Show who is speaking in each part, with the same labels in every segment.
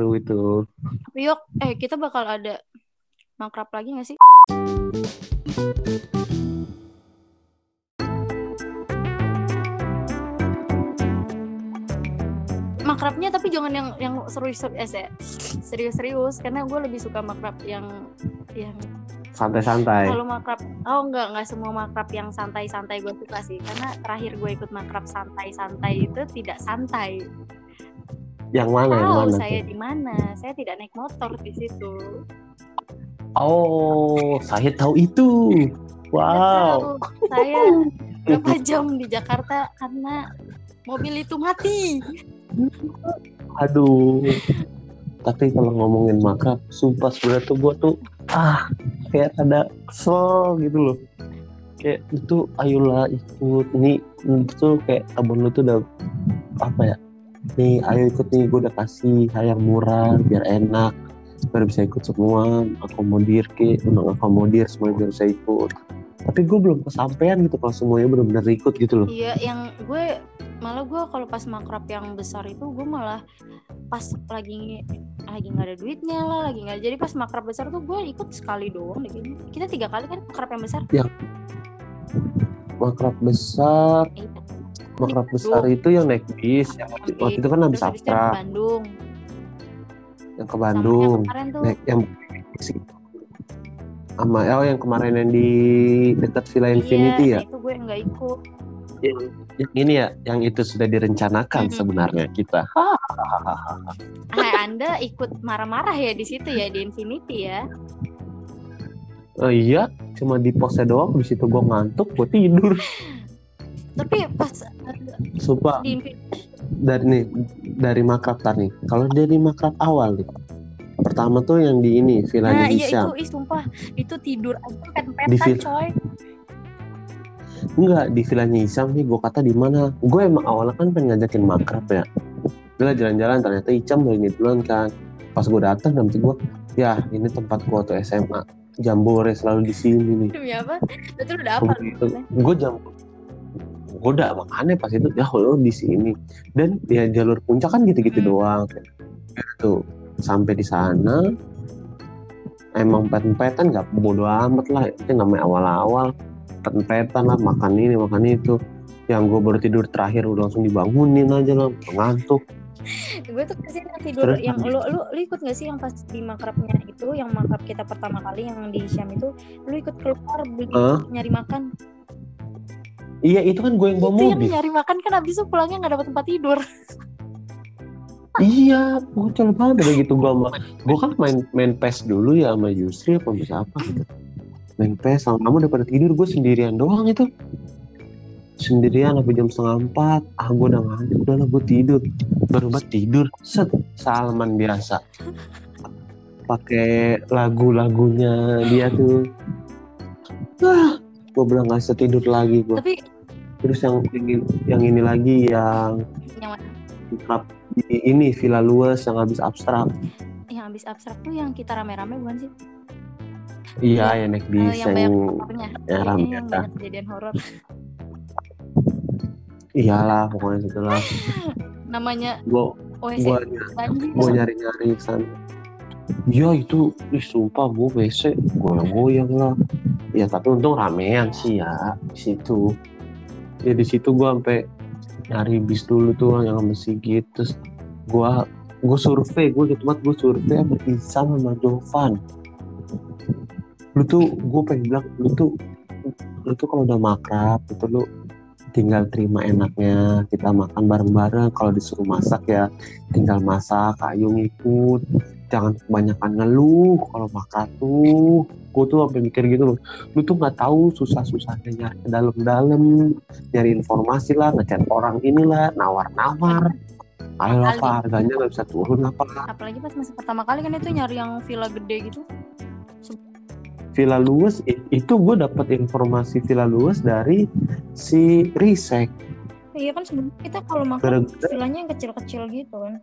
Speaker 1: baru itu.
Speaker 2: Yuk, eh kita bakal ada makrab lagi gak sih? Makrabnya tapi jangan yang yang serius eh, serius serius karena gue lebih suka makrab yang yang
Speaker 1: santai-santai.
Speaker 2: Kalau makrab, oh enggak enggak semua makrab yang santai-santai gue suka sih karena terakhir gue ikut makrab santai-santai itu tidak santai.
Speaker 1: Yang mana?
Speaker 2: Tahu
Speaker 1: yang mana
Speaker 2: saya di mana? Saya tidak naik motor di situ.
Speaker 1: Oh, saya tahu itu. Wow.
Speaker 2: Tahu, saya berapa jam di Jakarta karena mobil itu mati.
Speaker 1: Aduh. Tapi kalau ngomongin makrab, sumpah sebenarnya tuh gue tuh ah kayak ada kesel gitu loh. Kayak itu ayolah ikut ini itu kayak abang lu tuh udah apa ya nih ayo ikut nih gue udah kasih hal yang murah biar enak. Biar bisa ikut semua akomodir ke undang akomodir semuanya biar bisa ikut. Tapi gue belum kesampaian gitu kalau semuanya benar-benar ikut gitu loh.
Speaker 2: Iya yang gue malah gue kalau pas makrab yang besar itu gue malah pas lagi lagi nggak ada duitnya lah lagi nggak jadi pas makrab besar tuh gue ikut sekali doang deh kita tiga kali kan makrab yang besar?
Speaker 1: Yang makrab besar
Speaker 2: iya
Speaker 1: makrab besar itu yang naik bis yang waktu, itu kan habis
Speaker 2: yang
Speaker 1: abstrak
Speaker 2: ke Bandung.
Speaker 1: Yang ke
Speaker 2: Sama
Speaker 1: Bandung
Speaker 2: yang kemarin tuh.
Speaker 1: Naik yang sama oh yang kemarin yang di dekat Villa Infinity
Speaker 2: iya,
Speaker 1: ya?
Speaker 2: itu gue nggak ikut.
Speaker 1: Yang, yang ini ya yang itu sudah direncanakan
Speaker 2: Mhm.
Speaker 1: sebenarnya kita.
Speaker 2: Ah anda ikut marah-marah ya di situ ya di Infinity ya?
Speaker 1: Oh iya cuma di posnya doang di situ gue ngantuk gue tidur
Speaker 2: tapi pas
Speaker 1: sumpah.
Speaker 2: di
Speaker 1: dari nih dari makrab tar nih. Kalau dari makrab awal nih pertama tuh yang di ini
Speaker 2: nah
Speaker 1: villanya
Speaker 2: iya itu ih sumpah. Itu tidur aja
Speaker 1: Di
Speaker 2: pet-petan
Speaker 1: vil-
Speaker 2: coy.
Speaker 1: Enggak di villanya Hisyam nih gue kata di mana? Gue emang awalnya kan pengen ngajakin makrab ya. Udah jalan-jalan ternyata Icam dari ini duluan kan. Pas gue datang dan gue ya ini tempat gue waktu SMA jambore selalu di sini nih.
Speaker 2: Demi apa? Itu udah apa
Speaker 1: gue jam udah makanya pas itu. Ya lo di sini. Dan ya jalur puncak kan gitu-gitu
Speaker 2: Hmm.
Speaker 1: doang. Tuh sampai di sana emang pet-petan nggak bodo amat lah. Itu namanya awal-awal pet-petan lah makan ini makan itu. Yang gue baru tidur terakhir udah langsung dibangunin aja lah ngantuk.
Speaker 2: Gue tuh pasti tidur
Speaker 1: Terus
Speaker 2: yang lu, lu lu ikut gak sih yang pas di makrabnya itu yang makrab kita pertama kali yang di Syam itu? Lu ikut keluar beli
Speaker 1: Hah?
Speaker 2: nyari makan
Speaker 1: iya itu kan gue yang bawa
Speaker 2: itu yang
Speaker 1: mobil.
Speaker 2: nyari makan kan abis itu pulangnya nggak dapat tempat tidur.
Speaker 1: Iya bocil banget gitu. Gue sama gue kan main main PES dulu ya sama Yusri apa bisa apa gitu. Main PES sama kamu udah pada tidur gue sendirian doang itu. Sendirian sampai jam setengah empat. Ah gue udah ngantuk udah lah gue tidur. Baru banget tidur. Set Salman biasa. Pakai lagu-lagunya dia tuh. Ah gue bilang nggak bisa tidur lagi gue
Speaker 2: tapi
Speaker 1: terus yang ini yang ini lagi yang
Speaker 2: yang mana?
Speaker 1: Makrab di ini Villa Luas yang habis abstrak.
Speaker 2: Yang habis abstrak tuh yang kita rame-rame bukan sih?
Speaker 1: Iya yang naik
Speaker 2: Eh,
Speaker 1: bis
Speaker 2: yang banyak
Speaker 1: yang
Speaker 2: horornya.
Speaker 1: yang rame
Speaker 2: yang
Speaker 1: ya.
Speaker 2: banyak kejadian horor.
Speaker 1: Iyalah pokoknya gitu lah
Speaker 2: namanya
Speaker 1: gua gua gua nyari nyari sana. Iya itu ih sumpah gua WC goyang goyang lah. Ya tapi untung ramean sih ya di situ ya di situ gua sampai nyari bis dulu tuh yang sama Sigit terus gua gua survei gua di tempat gua survei sama Ihsan sama Jovan. Lu tuh gue pengen bilang lu tuh lu tuh kalau udah makrab itu lu tinggal terima enaknya kita makan bareng-bareng. Kalau disuruh masak ya tinggal masak ayo ngikut jangan kebanyakan ngeluh kalau makan tuh. Gue tuh sampai mikir gitu loh. Lu tuh nggak tahu susah-susahnya nyari ke dalam-dalam nyari informasi lah ngechat orang inilah nawar-nawar. Ayo pak harganya nggak bisa turun apa?
Speaker 2: Apalagi pas masih pertama kali kan itu nyari yang villa gede gitu.
Speaker 1: Villa Luas i- itu gue dapat informasi Villa Luas dari si Risek.
Speaker 2: Iya kan sebenarnya kita kalau makan villanya yang kecil-kecil gitu kan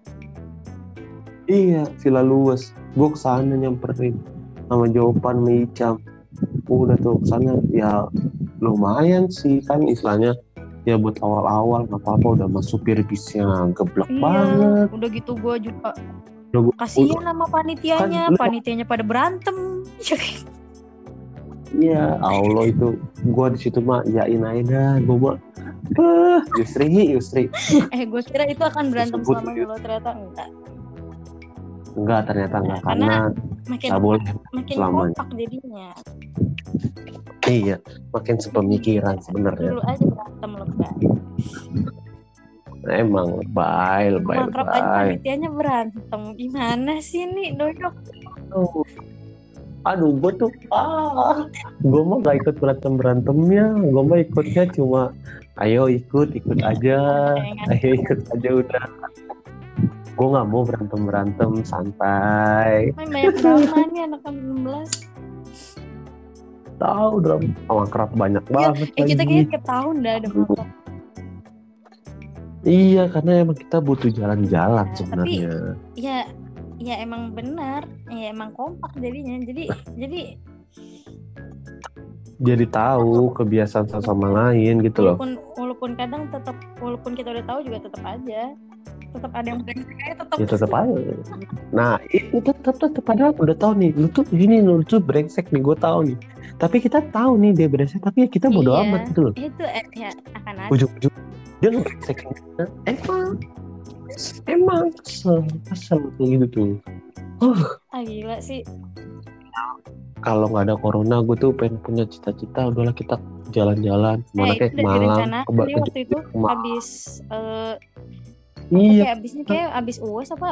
Speaker 1: iya Villa Luas. Gue ke sana nyamperin sama jawaban Micam udah tuh ke sana ya lumayan sih. Kan istilahnya ya buat awal-awal nggak apa-apa udah masuk supir bisnya geblek
Speaker 2: iya
Speaker 1: banget.
Speaker 2: udah gitu gue juga
Speaker 1: Lu-
Speaker 2: kasihan sama panitianya.
Speaker 1: Kan
Speaker 2: panitianya pada berantem.
Speaker 1: Iya, Allah itu. Gua di situ mah yain aja dah, gua mah Beuh, Yusri, Yusri.
Speaker 2: eh gue kira itu akan berantem
Speaker 1: gitu.
Speaker 2: lo ternyata enggak
Speaker 1: Enggak, ternyata enggak
Speaker 2: Karena
Speaker 1: karena
Speaker 2: makin
Speaker 1: nggak boleh.
Speaker 2: makin
Speaker 1: selamanya.
Speaker 2: kompak jadinya
Speaker 1: Iya, makin sepemikiran sebenarnya.
Speaker 2: dulu aja berantem lebay
Speaker 1: Emang lebay, lebay,
Speaker 2: makrab aja
Speaker 1: lebay.
Speaker 2: panitianya berantem gimana sih nih dodok
Speaker 1: Aduh, aduh gue tuh ah, gue mah gak ikut berantem berantemnya, gue mah ikutnya cuma ayo ikut ikut aja, ayo ikut aja udah. Gue nggak mau berantem berantem santai.
Speaker 2: Main banyak drama nih anak 16
Speaker 1: Tahu dong, sama kerap banyak banget
Speaker 2: Eh kita kayaknya ke tahun dah ada
Speaker 1: Iya, karena emang kita butuh jalan-jalan
Speaker 2: Nah,
Speaker 1: sebenarnya.
Speaker 2: ya ya emang benar. Ya emang kompak jadinya. Jadi jadi
Speaker 1: Jadi tahu kebiasaan satu sama lain gitu loh.
Speaker 2: walaupun walaupun kadang tetap walaupun kita udah tahu juga tetap aja tetap ada yang brengsek aja tetap
Speaker 1: Ya tetap aja. Nah, itu tetap tetap padahal udah tahu nih, lu tuh gini lu tuh brengsek nih, gue tahu nih. Tapi kita tahu nih dia brengsek, tapi ya kita bodo
Speaker 2: Iya.
Speaker 1: amat gitu loh.
Speaker 2: itu eh, ya akan ada
Speaker 1: Ujung-ujung dia ngebrengsek. Emang emang kesel, kesel kayak gitu tuh.
Speaker 2: ah gila sih
Speaker 1: Kalau nggak ada corona, gue tuh pengen punya cita-cita. Udahlah kita jalan-jalan, mana
Speaker 2: eh,
Speaker 1: kayak Malang,
Speaker 2: direncanakan
Speaker 1: ke,
Speaker 2: waktu itu habis eh
Speaker 1: Iya,
Speaker 2: kayak abisnya kayak abis uas apa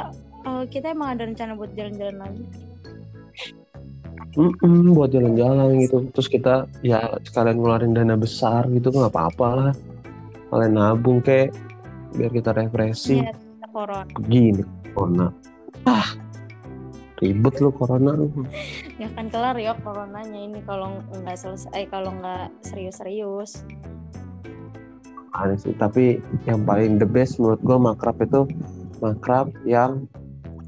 Speaker 2: eh, kita emang ada rencana buat jalan-jalan lagi
Speaker 1: mm-mm, buat jalan-jalan gitu. Terus kita ya sekalian ngeluarin dana besar gitu nggak apa-apa lah. Kalian nabung kayak biar kita refreshing.
Speaker 2: ya corona
Speaker 1: Gini corona. Ah, ribet lu corona lu.
Speaker 2: nggak akan kelar ya coronanya ini kalau nggak selesai eh, kalau nggak serius-serius
Speaker 1: Aneh sih. Tapi yang paling the best menurut gua makrab itu makrab yang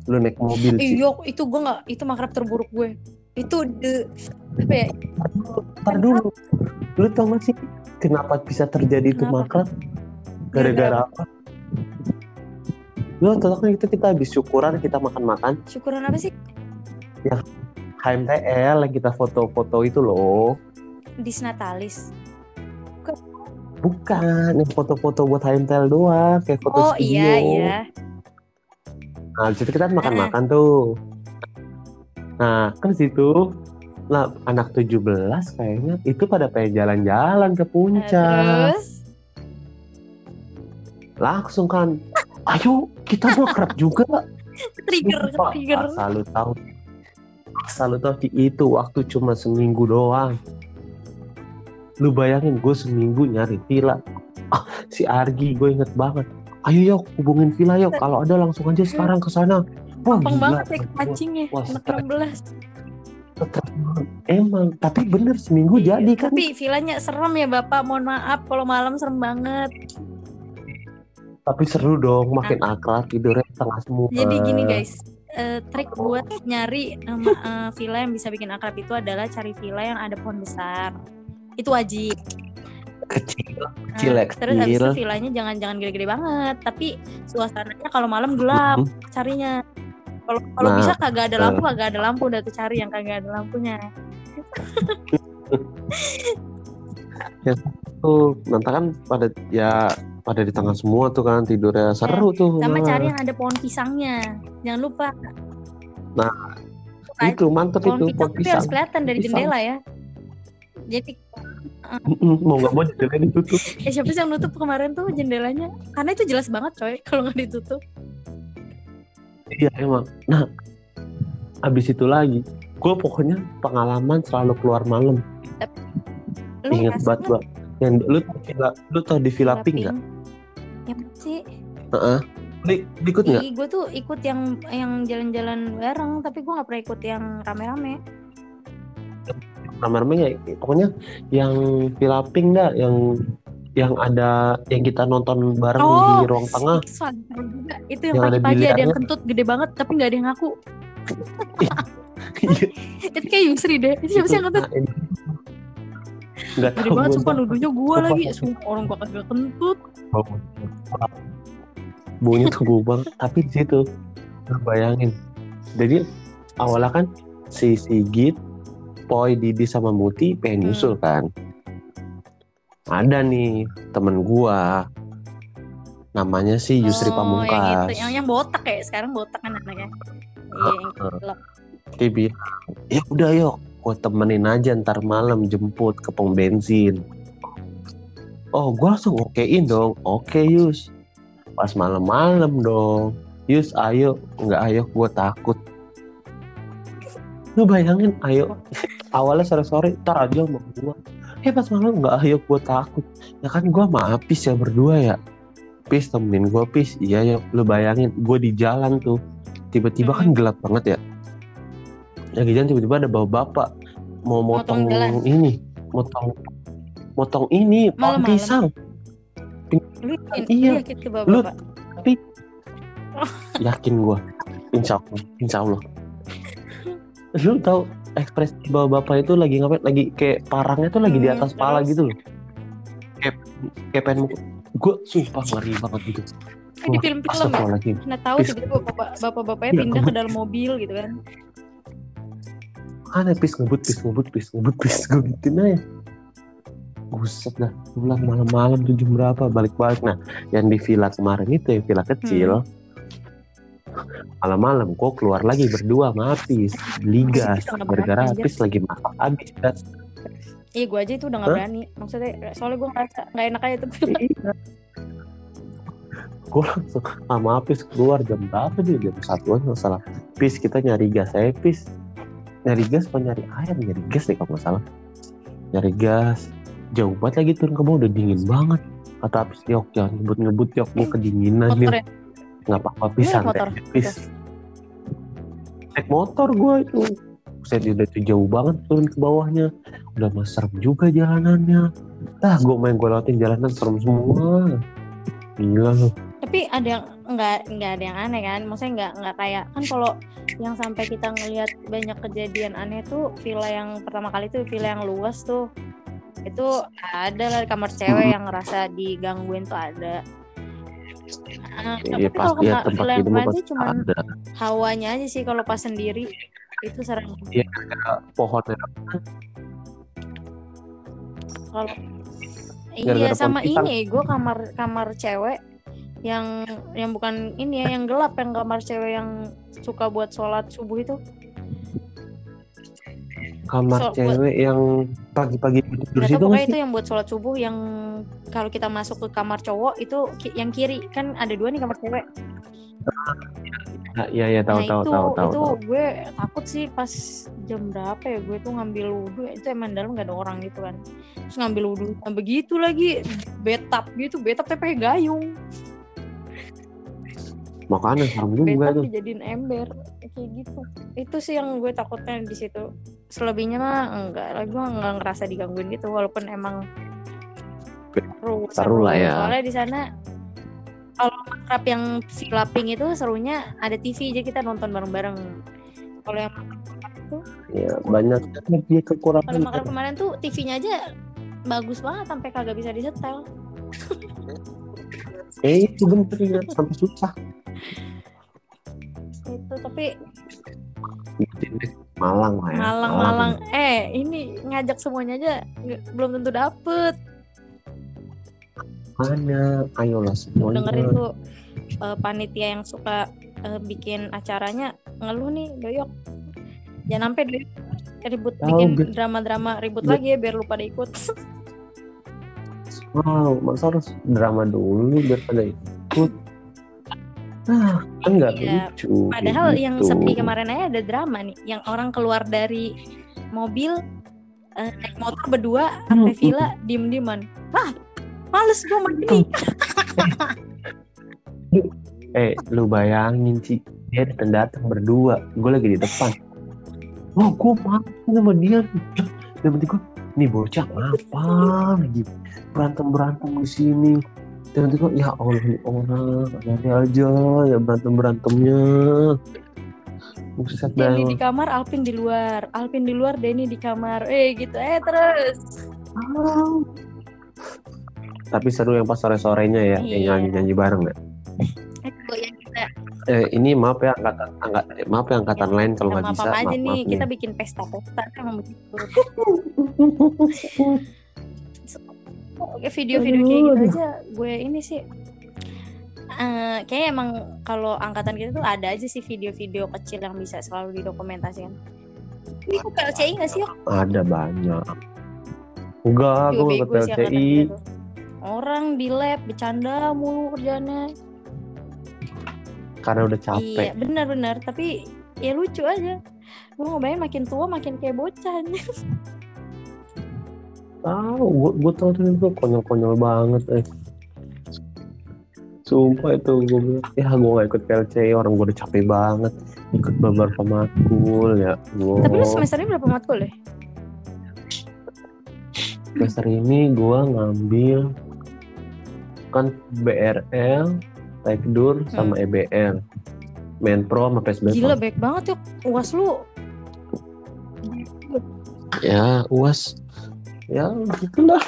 Speaker 1: lu naik mobil sih.
Speaker 2: Iya, itu gue nggak itu makrab terburuk gue. Itu the apa ya?
Speaker 1: Ntar dulu. Lu tau gak sih kenapa bisa terjadi itu
Speaker 2: Kenapa?
Speaker 1: makrab? Gara-gara apa? Lu tau kan itu kita habis syukuran kita makan-makan
Speaker 2: Syukuran apa sih?
Speaker 1: HMTL yang kita foto-foto itu loh.
Speaker 2: Disnatalis.
Speaker 1: Bukan, yang foto-foto buat HMTL doang, kayak foto
Speaker 2: Oh
Speaker 1: studio.
Speaker 2: iya iya.
Speaker 1: Nah, di situ kita makan-makan tuh. Nah, kan situ nah, anak 17 kayaknya itu pada pengen jalan-jalan ke puncak.
Speaker 2: terus
Speaker 1: Langsung kan, ayo kita makrab juga.
Speaker 2: trigger
Speaker 1: Sumpah,
Speaker 2: trigger.
Speaker 1: Asal lu tahu. Asal lu tahu di itu waktu cuma seminggu doang. Lu bayangin gue seminggu nyari villa. Ah, si Argi gue inget banget. Ayo yuk hubungin villa yuk. Kalau ada langsung aja sekarang ke sana. Wah,
Speaker 2: Gampang
Speaker 1: gila,
Speaker 2: banget ya pancingnya.
Speaker 1: wah,
Speaker 2: Anak
Speaker 1: stres.
Speaker 2: 16.
Speaker 1: stres banget. Emang, tapi bener seminggu
Speaker 2: Iya,
Speaker 1: jadi kan.
Speaker 2: Tapi villanya serem ya Bapak. Mohon maaf kalau malam serem banget.
Speaker 1: Tapi seru dong, makin akrab tidurnya tengah semua.
Speaker 2: Jadi gini guys, eh, trik buat nyari nama eh, villa yang bisa bikin akrab itu adalah cari villa yang ada pohon besar. Itu wajib.
Speaker 1: Kecil,
Speaker 2: Nah,
Speaker 1: kecil ya,
Speaker 2: terus habis itu
Speaker 1: kecil.
Speaker 2: villanya jangan jangan gede-gede banget, tapi suasananya kalau malam gelap
Speaker 1: Mhm.
Speaker 2: carinya. Kalau kalau
Speaker 1: Nah,
Speaker 2: bisa kagak ada lampu, kagak ada lampu udah tuh cari yang kagak ada lampunya.
Speaker 1: Tuh, nanti kan pada ya pada di tengah semua tuh kan tidurnya seru tuh.
Speaker 2: Sama cari yang ada pohon pisangnya. Jangan lupa.
Speaker 1: Nah, itu mantep
Speaker 2: pohon
Speaker 1: itu
Speaker 2: pisang
Speaker 1: pohon
Speaker 2: tapi
Speaker 1: pisang.
Speaker 2: harus kelihatan dari
Speaker 1: Pisang.
Speaker 2: jendela ya. Jadi
Speaker 1: mau nggak mau jendelanya ditutup.
Speaker 2: eh, siapa sih yang nutup kemarin tuh jendelanya? Karena itu jelas banget coy kalau nggak ditutup.
Speaker 1: Iya emang. Nah, abis itu lagi, gue pokoknya pengalaman selalu keluar malam.
Speaker 2: Lu
Speaker 1: Ingat
Speaker 2: ngerasa
Speaker 1: banget gue. Yang lu tau villa, lu tau di Villa Pink nggak?
Speaker 2: Ya sih.
Speaker 1: Heeh. Lu, lu ikut nggak?
Speaker 2: Gue tuh ikut yang yang jalan-jalan bareng, tapi gue nggak pernah ikut yang rame-rame.
Speaker 1: Rame-rame nggak? Pokoknya yang Villa Pink dah, yang yang ada yang kita nonton bareng
Speaker 2: Oh,
Speaker 1: di ruang tengah.
Speaker 2: Itu juga. Yang
Speaker 1: Yang ada
Speaker 2: pagi-pagi ada yang kentut gede banget, tapi nggak ada yang ngaku.
Speaker 1: Iya,
Speaker 2: Itu kayak Yusri deh. Itu siapa sih yang kentut?
Speaker 1: Nah, Nggak
Speaker 2: Gede banget, sumpah nuduhnya gue lagi.
Speaker 1: sumpah.
Speaker 2: Orang gue kagak kentut.
Speaker 1: Baunya tuh gue banget. Tapi di situ bayangin. Jadi awalnya kan si Sigit, Poi, Didi sama Muti pengen
Speaker 2: Hmm.
Speaker 1: nyusul kan. Ada nih temen gua namanya si Yusri
Speaker 2: Oh,
Speaker 1: Pamungkas.
Speaker 2: yang itu yang, yang botak ya sekarang botak kan anaknya iya yang.
Speaker 1: Dia bilang, ya udah yuk, gue temenin aja ntar malam jemput ke pom bensin. Oh, gue langsung okein dong. Oke, Yus. Pas malam-malam dong. Yus, ayo. Nggak ayo, gue takut. Lu bayangin, ayo. Awalnya sore-sore, ntar aja sama gue. Eh, pas malam nggak ayo, gue takut. Ya kan gue sama Apis ya berdua ya. Pis temenin gue, Pis. Iya, yuk. Lu bayangin, gue di jalan tuh. Tiba-tiba kan gelap banget ya lagi jalan tiba-tiba ada bawa bapak mau
Speaker 2: Motong
Speaker 1: motong ini motong motong ini pohon
Speaker 2: Malam-malam.
Speaker 1: pisang
Speaker 2: lu
Speaker 1: Iya.
Speaker 2: lu yakin ke bapak
Speaker 1: Lu-
Speaker 2: bapak
Speaker 1: yakin gua insya Allah insya Allah lu tahu ekspresi bawa bapak itu lagi ngapain? Lagi kayak parangnya tuh lagi di
Speaker 2: Hmm,
Speaker 1: atas pala
Speaker 2: terus?
Speaker 1: gitu loh. Kayak kayak pengen mukul. Gue sumpah ngeri banget gitu.
Speaker 2: Kayak di film-film ya?
Speaker 1: Astagfirullahaladzim.
Speaker 2: Nah tahu tiba-tiba bapak bapak-bapaknya
Speaker 1: Iya,
Speaker 2: pindah ke dalam mobil gitu kan.
Speaker 1: Kan pis ngebut pis ngebut pis ngebut pis gue gituin aja. Buset dah, gue bilang malam-malam tuh jam berapa balik-balik. Nah, yang di villa kemarin itu, yang villa kecil, malam-malam gue keluar lagi berdua sama Apis, beli gas,
Speaker 2: Nggak
Speaker 1: gara-gara. Apis lagi masak habis gas.
Speaker 2: iya gue aja itu udah gak
Speaker 1: Hah?
Speaker 2: berani maksudnya soalnya gue ngerasa gak enak aja tuh
Speaker 1: Iya. gue langsung sama Apis keluar jam berapa nih? Jam satuan nggak salah. Pis kita nyari gas, saya Pis nyari gas apa nyari air? Nyari gas deh kalau nggak salah. Nyari gas, jauh banget lagi turun ke bawah udah dingin banget. Kata Apis, yok jangan ngebut-ngebut yok, gue kedinginan
Speaker 2: motor
Speaker 1: nih.
Speaker 2: ya
Speaker 1: Nggak apa-apa santai
Speaker 2: motor?
Speaker 1: Pis. Naik motor gue itu. Saya itu jauh banget turun ke bawahnya. Udah mas serem juga jalanannya. Tah, gue main gue lewatin jalanan serem semua. Gila lu.
Speaker 2: tapi ada yang nggak nggak ada yang aneh kan maksudnya nggak nggak kayak kan kalau yang sampai kita ngelihat banyak kejadian aneh tuh villa yang pertama kali tuh villa yang luas tuh itu ada lah kamar cewek yang ngerasa digangguin tuh ada Nah, tapi
Speaker 1: Iya
Speaker 2: kalau
Speaker 1: pasti ya tempat
Speaker 2: villa yang
Speaker 1: itu
Speaker 2: cuman
Speaker 1: ada.
Speaker 2: hawanya aja sih kalau pas sendiri itu serem
Speaker 1: Iya, ada pohonnya.
Speaker 2: kalau iya sama
Speaker 1: pohon
Speaker 2: ini gue kamar kamar cewek yang yang bukan ini ya yang gelap yang kamar cewek yang suka buat sholat subuh itu
Speaker 1: Kamar
Speaker 2: So, buat-
Speaker 1: cewek yang pagi-pagi tidur situ
Speaker 2: pokoknya itu yang buat sholat subuh yang kalau kita masuk ke kamar cowok itu ki- yang kiri kan ada dua nih kamar cewek.
Speaker 1: Nah, iya iya tahu
Speaker 2: nah
Speaker 1: tahu
Speaker 2: itu
Speaker 1: tahu tahu
Speaker 2: itu
Speaker 1: tahu.
Speaker 2: gue takut sih pas jam berapa ya gue tuh ngambil wudhu itu emang dalam gak ada orang gitu kan. Terus ngambil wudhu nah, begitu lagi betap gitu betap tapi pakai gayung.
Speaker 1: Makanya serem juga tuh.
Speaker 2: dijadiin ember kayak gitu. Itu sih yang gue takutnya di situ. Selebihnya mah enggak lah gue nggak ngerasa digangguin gitu walaupun emang seru,
Speaker 1: Seru lah ya.
Speaker 2: Soalnya di sana kalau makrab yang villa pink itu serunya ada TV jadi kita nonton bareng-bareng. Kalau yang
Speaker 1: Iya banyak dia
Speaker 2: kalau
Speaker 1: kekurangan.
Speaker 2: makrab kemarin tuh TV-nya aja bagus banget sampai kagak bisa disetel.
Speaker 1: Eh itu bener ya sampai susah.
Speaker 2: Itu tapi
Speaker 1: Malang lah ya.
Speaker 2: Malang-Malang eh ini ngajak semuanya aja nggak- belum tentu dapet.
Speaker 1: Mana? Ayolah semuanya.
Speaker 2: dengerin tuh eh, panitia yang suka eh, bikin acaranya ngeluh nih doyok jangan sampai doyok ribut
Speaker 1: Tahu,
Speaker 2: bikin drama-drama ribut
Speaker 1: Bil.
Speaker 2: lagi ya biar lu pada ikut
Speaker 1: Wow, masa harus drama dulu biar pada ikut. Nah, kan nggak
Speaker 2: Iya,
Speaker 1: lucu.
Speaker 2: padahal
Speaker 1: gitu.
Speaker 2: yang sepi kemarin aja ada drama nih yang orang keluar dari mobil eh, naik motor berdua sampai
Speaker 1: Hmm.
Speaker 2: villa diem-dieman ah males gue mau ini
Speaker 1: Eh, lu bayangin sih, dia datang datang berdua, gue lagi di depan. Wah, gue mati sama dia. Dan nanti gue, nih bocah apa lagi berantem berantem di sini. Nanti gue, ya Allah, ini orang nanti aja ya berantem berantemnya. Buset.
Speaker 2: Denny di kamar Alvin di luar Alvin di luar Denny di kamar eh gitu eh terus
Speaker 1: Tapi seru yang pas sore sorenya ya,
Speaker 2: Iya.
Speaker 1: yang nyanyi nyanyi bareng ya.
Speaker 2: kita
Speaker 1: eh, ini maaf ya angkatan angkat eh, maaf ya angkatan lain kalau nggak bisa maaf,
Speaker 2: aja
Speaker 1: maaf
Speaker 2: nih,
Speaker 1: nih.
Speaker 2: kita bikin pesta-pesta emang begitu. Oke video-video kayak gitu aja gue ini sih eh kayak emang kalau angkatan kita tuh ada aja sih video-video kecil yang bisa selalu didokumentasikan. Ini kok PLCI nggak sih? Yok?
Speaker 1: Ada banyak. Enggak,
Speaker 2: Juga
Speaker 1: gue
Speaker 2: angkatan
Speaker 1: PLCI.
Speaker 2: Orang di lab bercanda mulu kerjanya.
Speaker 1: Karena udah
Speaker 2: Iya
Speaker 1: capek.
Speaker 2: benar-benar tapi ya lucu aja. Gue ngebayang makin tua makin kayak bocah aja.
Speaker 1: Tahu, gue gue tau tuh itu konyol-konyol banget. Eh. Sumpah itu gue bilang, ya gue gak ikut PLCI orang gue udah capek banget ikut beberapa matkul ya.
Speaker 2: Tapi lu semester ini berapa matkul ya?
Speaker 1: semester ini gue ngambil kan BRL, Tekdur, sama EBL. Menpro sama PSBK.
Speaker 2: Hmm. Gila baik banget yuk. Uas lu
Speaker 1: Ya, UAS. Ya, gitulah.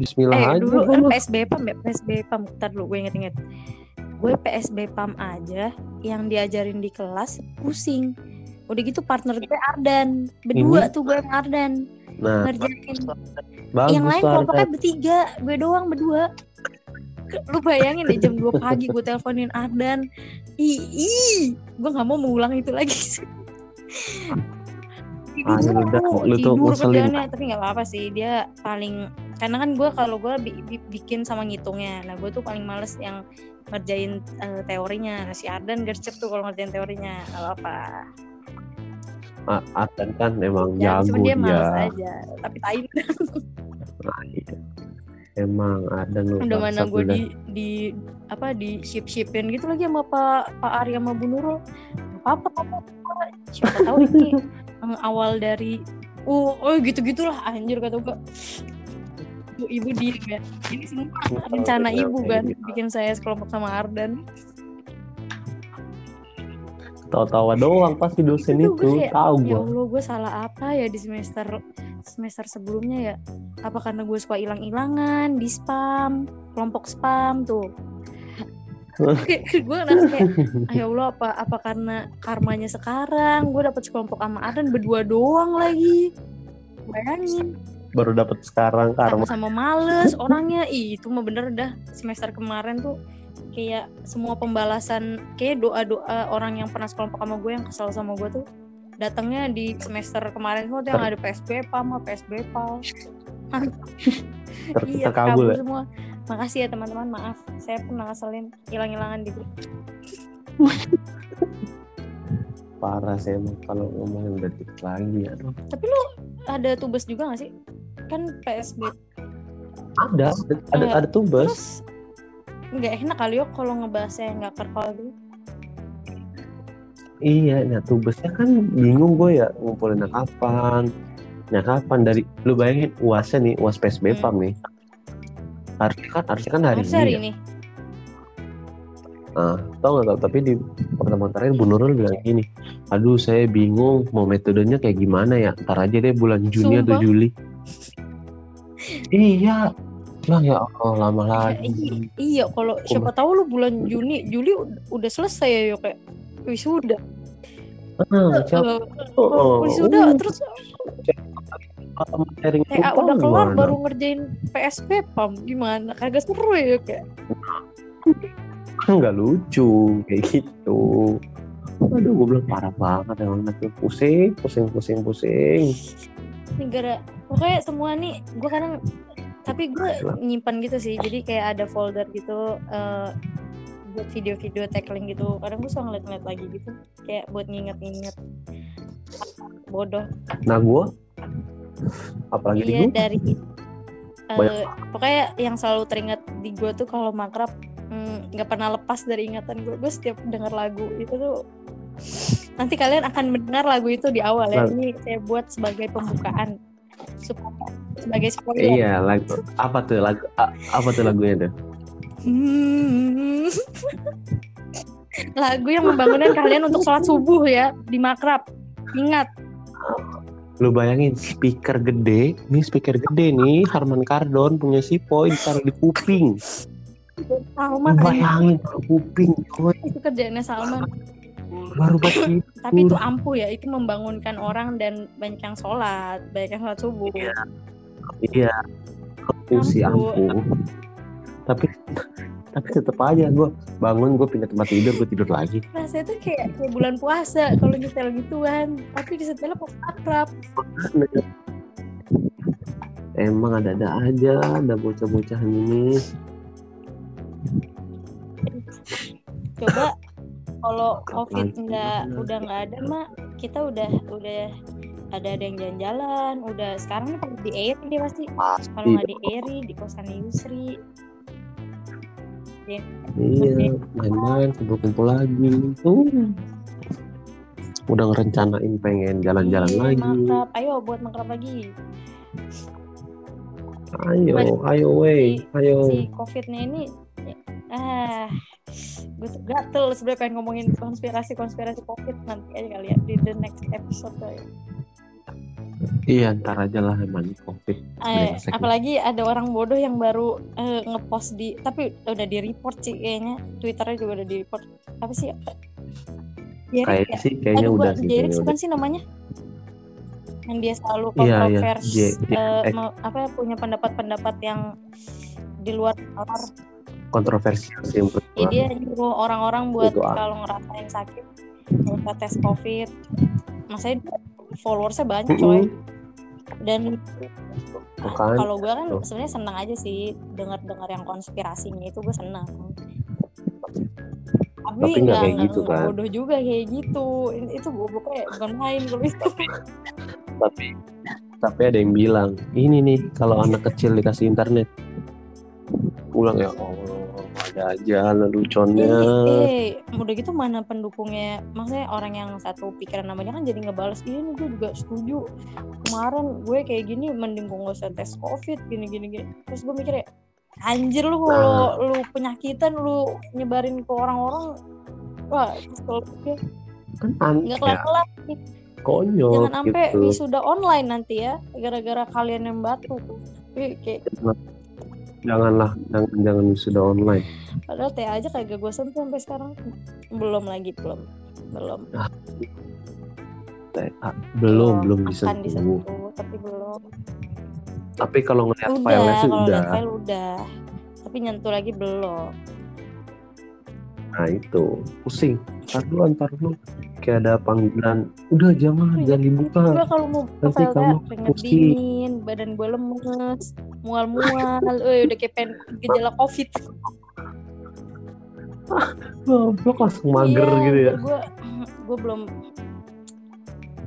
Speaker 1: Bismillah
Speaker 2: eh
Speaker 1: aja.
Speaker 2: dulu kan. PSB PAM ya PSB PAM Ntar dulu gue inget-inget. Gue PSB PAM aja yang diajarin di kelas pusing. Udah gitu partner gue Ardan. Berdua tuh gue sama Ardan.
Speaker 1: Nah,
Speaker 2: ngerjain.
Speaker 1: bagus
Speaker 2: yang lain kelompoknya bertiga gue doang berdua. Lu bayangin deh jam 2 pagi gue teleponin Ardan. Ih ih. Gue nggak mau mengulang itu lagi
Speaker 1: Ah, lu udah-
Speaker 2: tidur,
Speaker 1: lu tuh ngeselin.
Speaker 2: tapi nggak apa-apa sih. Dia paling karena kan gue kalau gue bi- bi- bikin sama ngitungnya. Nah gue tuh paling males yang ngerjain eh, teorinya. Nah, si Ardan gercep tuh kalau ngerjain teorinya. Nggak apa-apa.
Speaker 1: Ah, Ardan kan emang
Speaker 2: ya,
Speaker 1: jago
Speaker 2: dia
Speaker 1: dia.
Speaker 2: males aja tapi tai
Speaker 1: Nah, iya. Emang ada lu
Speaker 2: udah mana gue
Speaker 1: udah.
Speaker 2: di di apa di ship shipin gitu lagi sama Pak Pak Arya sama Bu Nurul. Apa apa siapa tahu ini awal dari oh oh gitu gitulah anjir kata gue ibu ibu diem ya ini semua rencana ibu kan
Speaker 1: gitu.
Speaker 2: bikin saya sekelompok sama Ardan
Speaker 1: Tawa-tawa doang pasti dosen
Speaker 2: Itu
Speaker 1: itu,
Speaker 2: gue kayak,
Speaker 1: tahu
Speaker 2: ya
Speaker 1: gua.
Speaker 2: Allah gue salah apa ya di semester semester sebelumnya ya apa karena gue suka hilang-hilangan di spam kelompok spam tuh gue ngerasa kayak ah, ya Allah apa apa karena karmanya sekarang? Gue dapet sekelompok sama Ardan berdua doang lagi. Bayangin.
Speaker 1: Baru dapat sekarang karma.
Speaker 2: sama-sama males orangnya. Ih, itu mah bener dah. Semester kemarin tuh kayak semua pembalasan kayak doa-doa orang yang pernah sekelompok sama gue yang kesel sama gue tuh datangnya di semester kemarin semua tuh yang ada PSB PAM sama PSB PAL
Speaker 1: Ter-
Speaker 2: iya
Speaker 1: terkabul ya.
Speaker 2: semua makasih ya teman-teman maaf saya pernah ngeselin hilang-hilangan di grup
Speaker 1: Parah sih emang kalau ngomongin detik lagi ya.
Speaker 2: Tapi lu ada tubes juga gak sih kan PSB
Speaker 1: Ada, ada,
Speaker 2: Eh,
Speaker 1: ada tubes.
Speaker 2: nggak enak kali yo kalau ngebahasnya nggak kerkal gitu
Speaker 1: Iya, nah tubesnya kan bingung gue ya ngumpulinnya kapan. Nah kapan dari lu bayangin uasnya nih, uas PSB
Speaker 2: Hmm.
Speaker 1: PAM nih. Harusnya kan harusnya kan hari
Speaker 2: harus
Speaker 1: ini.
Speaker 2: hari
Speaker 1: ya.
Speaker 2: ini
Speaker 1: Nah, tau gak tau, tapi di pertemuan terakhir Bu Nurul bilang gini, aduh saya bingung mau metodenya kayak gimana ya, ntar aja deh bulan Juni atau
Speaker 2: Sumpah.
Speaker 1: Juli. iya, lah ya Allah lama
Speaker 2: Ya,
Speaker 1: lagi.
Speaker 2: iya, iya kalau siapa tahu lu bulan Juni Juli ud- udah selesai ya kayak wisuda
Speaker 1: Ah, siapa?
Speaker 2: Eh,
Speaker 1: Oh,
Speaker 2: wisuda terus
Speaker 1: kalau mau sharing
Speaker 2: TA
Speaker 1: tumpang
Speaker 2: udah kelar baru ngerjain PSP pam. Gimana? Kagak seru ya kayak.
Speaker 1: Kan nggak lucu kayak gitu. Aduh, gue bilang parah banget emang tuh pusing, pusing, pusing, pusing.
Speaker 2: negara pokoknya semua nih gue kadang tapi gue nyimpan gitu sih. Jadi kayak ada folder gitu eh, buat video-video tackling gitu. Kadang gue suka ngeliat-ngeliat lagi gitu. Kayak buat nginget-nginget. Bodoh.
Speaker 1: Nah gue, apalagi di
Speaker 2: iya
Speaker 1: gue,
Speaker 2: dari
Speaker 1: Banyak.
Speaker 2: pokoknya yang selalu teringat di gue tuh kalau makrab mm, nggak pernah lepas dari ingatan gue gue setiap denger lagu itu tuh nanti kalian akan mendengar lagu itu di awal ya
Speaker 1: Lagu.
Speaker 2: ini saya buat sebagai pembukaan supaya sebagai spoiler
Speaker 1: iya lagu apa tuh lagu a- apa tuh lagunya tuh?
Speaker 2: Hmm. lagu yang membangunkan kalian untuk sholat subuh ya di makrab ingat
Speaker 1: Lu bayangin speaker gede, nih speaker gede nih Harman Kardon punya si Poi ditaruh di kuping.
Speaker 2: Salman.
Speaker 1: Lu bayangin kuping coy.
Speaker 2: Itu kerjaannya Salman.
Speaker 1: Baru baca
Speaker 2: tapi itu ampuh ya itu membangunkan orang dan banyak yang sholat banyak yang sholat subuh.
Speaker 1: Iya. iya. Ampuh sih
Speaker 2: Ampuh.
Speaker 1: ampuh. Tapi tapi tetap aja gue bangun gue pindah tempat tidur gue tidur lagi.
Speaker 2: Rasanya tuh kayak kayak bulan puasa kalau nyetel gituan. Tapi disetelnya pas akrab.
Speaker 1: Emang ada-ada aja ada bocah-bocahan ini
Speaker 2: coba kalau covid nggak udah nggak ada mak kita udah udah ada ada yang jalan-jalan. Udah sekarang nih di Eri dia pasti. Kalau nggak di Eri di kosan Yusri
Speaker 1: iya main-main kumpul-kumpul lagi. Tuh. Udah ngerencanain pengen jalan-jalan
Speaker 2: Iya,
Speaker 1: lagi.
Speaker 2: makrab ayo buat makrab lagi.
Speaker 1: Ayo ayo wey ayo.
Speaker 2: si covidnya ini ah gue tuh gatel sebenarnya pengen ngomongin konspirasi konspirasi covid nanti aja kali ya di the next episode ya.
Speaker 1: Iya ntar aja lah emang covid.
Speaker 2: Eh, apalagi ada orang bodoh yang baru eh, ngepost di tapi udah di report sih kayaknya. Twitternya juga udah di report apa sih?
Speaker 1: Kayak
Speaker 2: ya?
Speaker 1: sih kayaknya
Speaker 2: Aduh,
Speaker 1: udah sih kayaknya
Speaker 2: bukan sih namanya? Yang dia selalu
Speaker 1: Iya, iya.
Speaker 2: kontrovers
Speaker 1: J- J-
Speaker 2: eh, apa punya pendapat-pendapat yang di luar nalar.
Speaker 1: Kontroversial sih
Speaker 2: Ya, dia nyuruh orang-orang buat
Speaker 1: ah.
Speaker 2: kalau ngerasain sakit nggak tes covid. Maksudnya followersnya banyak coy. Dan kalau gue kan sebenarnya senang aja sih dengar-dengar yang konspirasinya itu gue senang tapi
Speaker 1: Tapi nggak kayak gitu kan.
Speaker 2: bodoh juga kayak gitu. Itu gobloknya bukan main kalau itu
Speaker 1: tapi tapi ada yang bilang ini nih kalau anak kecil dikasih internet. Pulang ya Allah ada aja leluconnya.
Speaker 2: Eh, eh, udah gitu mana pendukungnya? Maksudnya orang yang satu pikiran namanya kan jadi ngebales ini gue juga setuju. Kemarin gue kayak gini mending gue usah tes covid gini gini gini. Terus gue mikir ya anjir lu kalau lu penyakitan lu nyebarin ke orang-orang wah kesel
Speaker 1: kan
Speaker 2: nggak
Speaker 1: ya,
Speaker 2: kelar-kelar.
Speaker 1: Konyol
Speaker 2: jangan sampai
Speaker 1: gitu.
Speaker 2: wisuda online nanti ya gara-gara kalian yang batu Wih, kayak
Speaker 1: janganlah jangan jangan sudah online.
Speaker 2: Padahal teh aja kagak gue sentuh sampai sekarang. Belum lagi belum belum.
Speaker 1: Ah, belum belum.
Speaker 2: akan
Speaker 1: disentuh
Speaker 2: disentuh tapi belum.
Speaker 1: Tapi kalau ngeliat
Speaker 2: udah
Speaker 1: filenya sih
Speaker 2: file udah. Tapi nyentuh lagi belum
Speaker 1: nah itu. Pusing. Ntar dulu ntar dulu. Kayak ada panggilan udah jangan jangan dibuka.
Speaker 2: Gue kalau mau
Speaker 1: Nanti kamu pusing.
Speaker 2: dingin badan gue lemes mual-mual. Eh udah kayak pengen gejala covid.
Speaker 1: Goblok langsung mager gitu ya.
Speaker 2: gue gue belum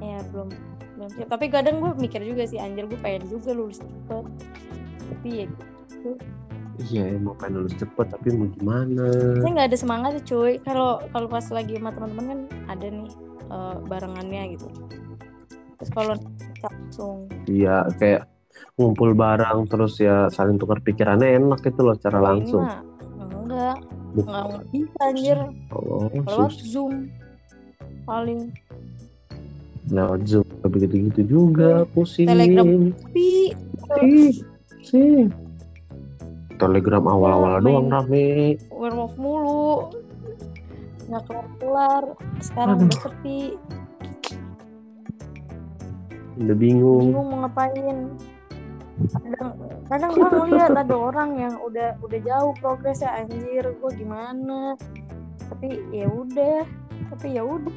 Speaker 2: ya belum belum siap. Tapi kadang gue mikir juga sih anjir gue pengen juga lulus cepet. Tapi ya
Speaker 1: iya emang pengen lulus cepet tapi mau gimana?
Speaker 2: Saya nggak ada semangat ya, cuy. Kalau kalau pas lagi sama teman-teman kan ada nih eh, barengannya gitu. Terus kalau langsung.
Speaker 1: Iya kayak ngumpul bareng terus ya saling tukar pikirannya enak itu loh cara
Speaker 2: Kalau
Speaker 1: langsung.
Speaker 2: ini mah enggak. Enggak nggak bisa anjir.
Speaker 1: Oh
Speaker 2: lewat
Speaker 1: sus.
Speaker 2: Zoom paling.
Speaker 1: Lewat zoom begitu gitu juga pusing.
Speaker 2: Telegram. tapi
Speaker 1: Ih, sih telegram awal-awal
Speaker 2: Main.
Speaker 1: doang rame.
Speaker 2: Werewolf mulu. Nggak kelar sekarang
Speaker 1: Aduh.
Speaker 2: udah sepi.
Speaker 1: Udah bingung.
Speaker 2: Bingung mau ngapain. Kadang kadang gue ngeliat ada orang yang udah udah jauh progresnya anjir gue gimana? Tapi ya udah tapi ya udah